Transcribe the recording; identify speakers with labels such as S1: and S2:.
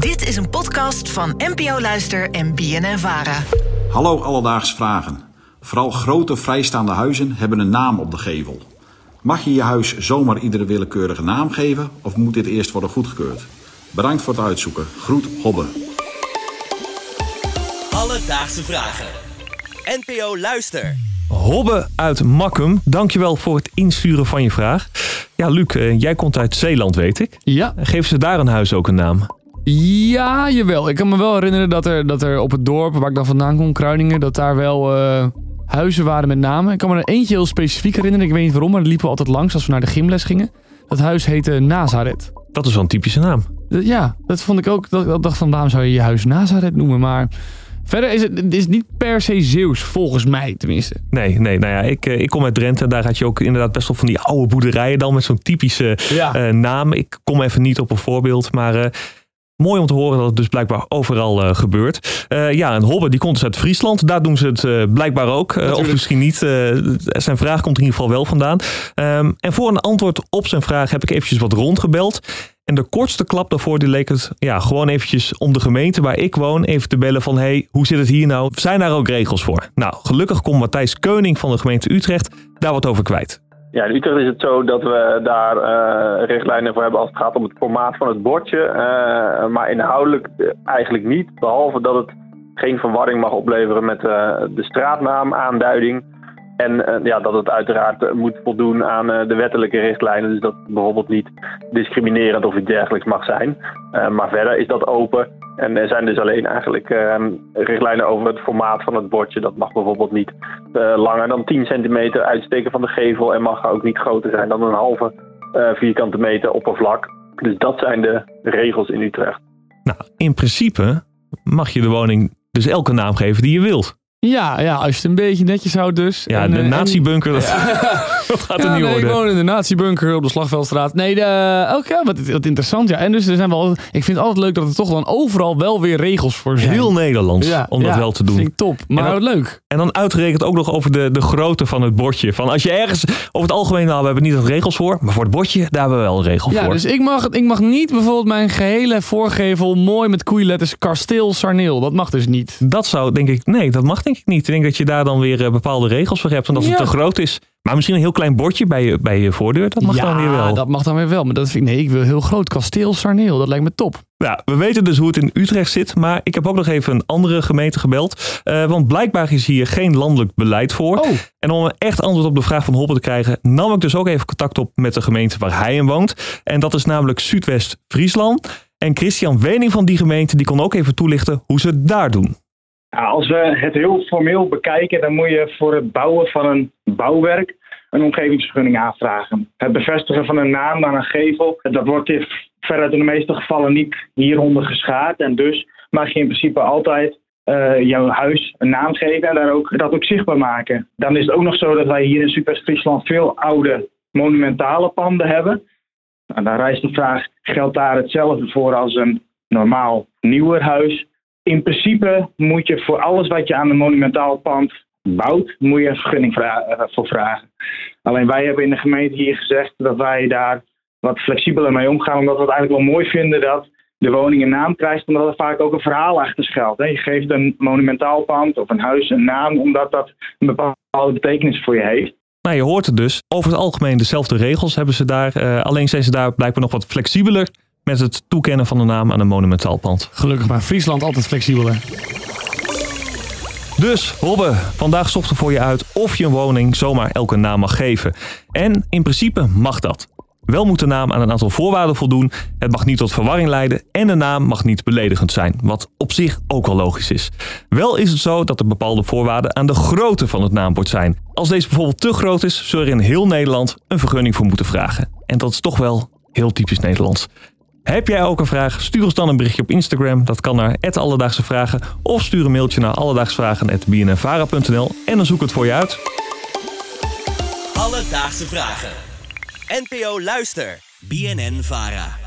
S1: Dit is een podcast van NPO Luister en BNN Vara.
S2: Hallo Alledaagse Vragen. Vooral grote vrijstaande huizen hebben een naam op de gevel. Mag je je huis zomaar iedere willekeurige naam geven of moet dit eerst worden goedgekeurd? Bedankt voor het uitzoeken. Groet Hobbe.
S3: Alledaagse Vragen. NPO Luister.
S4: Hobbe uit Makkum, dankjewel voor het insturen van je vraag. Ja, Luc, eh, jij komt uit Zeeland, weet ik.
S5: Ja.
S4: Geven ze daar een huis ook een naam?
S5: Ja, jawel. Ik kan me wel herinneren dat er, dat er op het dorp waar ik dan vandaan kom, Kruiningen, dat daar wel eh, huizen waren met namen. Ik kan me er eentje heel specifiek herinneren. Ik weet niet waarom, maar daar liepen we altijd langs als we naar de gymles gingen. Dat huis heette Nazareth.
S4: Dat is wel een typische naam.
S5: Ja, dat vond ik ook. Dat, ik dacht van, waarom zou je je huis Nazareth noemen? Maar verder is het, het is niet per se Zeeuws, volgens mij tenminste.
S4: Nee, nee, nou ja, ik, eh, ik kom uit Drenthe. Daar had je ook inderdaad best wel van die oude boerderijen dan met zo'n typische
S5: Ja.
S4: eh, naam. Ik kom even niet op een voorbeeld, maar mooi om te horen dat het dus blijkbaar overal eh, gebeurt. Eh, ja, en Hobbe die komt dus uit Friesland. Daar doen ze het eh, blijkbaar ook. Of misschien niet. Zijn vraag komt in ieder geval wel vandaan. Ehm, en voor een antwoord op zijn vraag heb ik eventjes wat rondgebeld. En de kortste klap daarvoor die leek het ja, gewoon eventjes om de gemeente waar ik woon even te bellen van hey, hoe zit het hier nou? Zijn daar ook regels voor? Nou, gelukkig komt Matthijs Keuning van de gemeente Utrecht daar wat over kwijt.
S6: Ja, in Utrecht is het zo dat we daar eh, richtlijnen voor hebben als het gaat om het formaat van het bordje. eh, maar inhoudelijk eh, eigenlijk niet. Behalve dat het geen verwarring mag opleveren met de straatnaamaanduiding. En eh, ja, dat het uiteraard moet voldoen aan de wettelijke richtlijnen. Dus dat bijvoorbeeld niet discriminerend of iets dergelijks mag zijn. Maar verder is dat open. En er zijn dus alleen eigenlijk eh, richtlijnen over het formaat van het bordje. Dat mag bijvoorbeeld niet eh, langer dan 10 centimeter uitsteken van de gevel. En mag ook niet groter zijn dan een halve eh, vierkante meter oppervlak. Dus dat zijn de regels in Utrecht.
S4: Nou, in principe mag je de woning dus elke naam geven die je wilt.
S5: Ja, ja, als je het een beetje netjes houdt dus.
S4: Ja,
S5: En,
S4: de
S5: eh, en-
S4: nazi-bunker, dat, dat gaat er
S5: Ja,
S4: niet
S5: nee, ik woon in de nazi-bunker op de Slagveldstraat. Nee, de, oké, wat, wat interessant. Ja, en dus er zijn wel. Ik vind het altijd leuk dat er toch dan overal wel weer regels voor zijn.
S4: Heel Nederlands
S5: ja,
S4: om dat
S5: ja,
S4: wel te doen.
S5: Vind ik top. Maar
S4: En
S5: wat leuk.
S4: En dan uitgerekend ook nog over de, de grootte van het bordje. Van als je ergens, over het algemeen, nou, we hebben niet echt regels voor. Maar voor het bordje, daar hebben we wel een regel
S5: Ja,
S4: voor.
S5: dus ik mag, ik mag niet bijvoorbeeld mijn gehele voorgevel mooi met koeienletters kasteel Sarneel. Dat mag dus niet.
S4: Dat zou, denk ik, nee, dat mag denk ik niet. Ik denk dat je daar dan weer eh, bepaalde regels voor hebt. En dat het
S5: Ja.
S4: te groot is. Maar misschien een heel klein bordje bij je, bij je voordeur, dat mag
S5: ja,
S4: dan weer wel.
S5: dat mag dan weer wel. Maar dat vind ik, nee, ik wil heel groot kasteel Sarneel. Dat lijkt me top.
S4: Ja, we weten dus hoe het in Utrecht zit, maar ik heb ook nog even een andere gemeente gebeld. Eh, want blijkbaar is hier geen landelijk beleid voor.
S5: Oh.
S4: En om een echt antwoord op de vraag van Hoppe te krijgen, nam ik dus ook even contact op met de gemeente waar hij in woont. En dat is namelijk Zuidwest-Friesland. En Christian Wening van die gemeente, die kon ook even toelichten hoe ze het daar doen.
S7: Als we het heel formeel bekijken, dan moet je voor het bouwen van een bouwwerk een omgevingsvergunning aanvragen. Het bevestigen van een naam aan een gevel, dat wordt in veruit in de meeste gevallen niet hieronder geschaard. En dus mag je in principe altijd eh, jouw huis een naam geven en daar ook, dat ook zichtbaar maken. Dan is het ook nog zo dat wij hier in Zuidwest-Friesland veel oude monumentale panden hebben. Nou, dan rijst de vraag, geldt daar hetzelfde voor als een normaal nieuwer huis? In principe moet je voor alles wat je aan een monumentaal pand bouwt, moet je een vergunning eh, voor vragen. Alleen wij hebben in de gemeente hier gezegd dat wij daar wat flexibeler mee omgaan, omdat we het eigenlijk wel mooi vinden dat de woning een naam krijgt, omdat er vaak ook een verhaal achter schuilt. Je geeft een monumentaal pand of een huis een naam, omdat dat een bepaalde betekenis voor je heeft.
S4: Nou, je hoort het dus. Over het algemeen dezelfde regels hebben ze daar. eh, alleen zijn ze daar blijkbaar nog wat flexibeler met het toekennen van de naam aan een monumentaal pand.
S5: Gelukkig maar Friesland altijd flexibeler.
S4: Dus, Hobbe, vandaag zochten voor je uit of je een woning zomaar elke naam mag geven. En in principe mag dat. Wel moet de naam aan een aantal voorwaarden voldoen. Het mag niet tot verwarring leiden en de naam mag niet beledigend zijn. Wat op zich ook wel logisch is. Wel is het zo dat er bepaalde voorwaarden aan de grootte van het naambord zijn. Als deze bijvoorbeeld te groot is, zul je er in heel Nederland een vergunning voor moeten vragen. En dat is toch wel heel typisch Nederlands. Heb jij ook een vraag? Stuur ons dan een berichtje op Instagram. Dat kan naar Alledaagse Vragen. Of stuur een mailtje naar alledaagsvragen.bnnvara.nl en dan zoek ik het voor je uit.
S3: Alledaagse Vragen. NPO Luister. BNN Vara.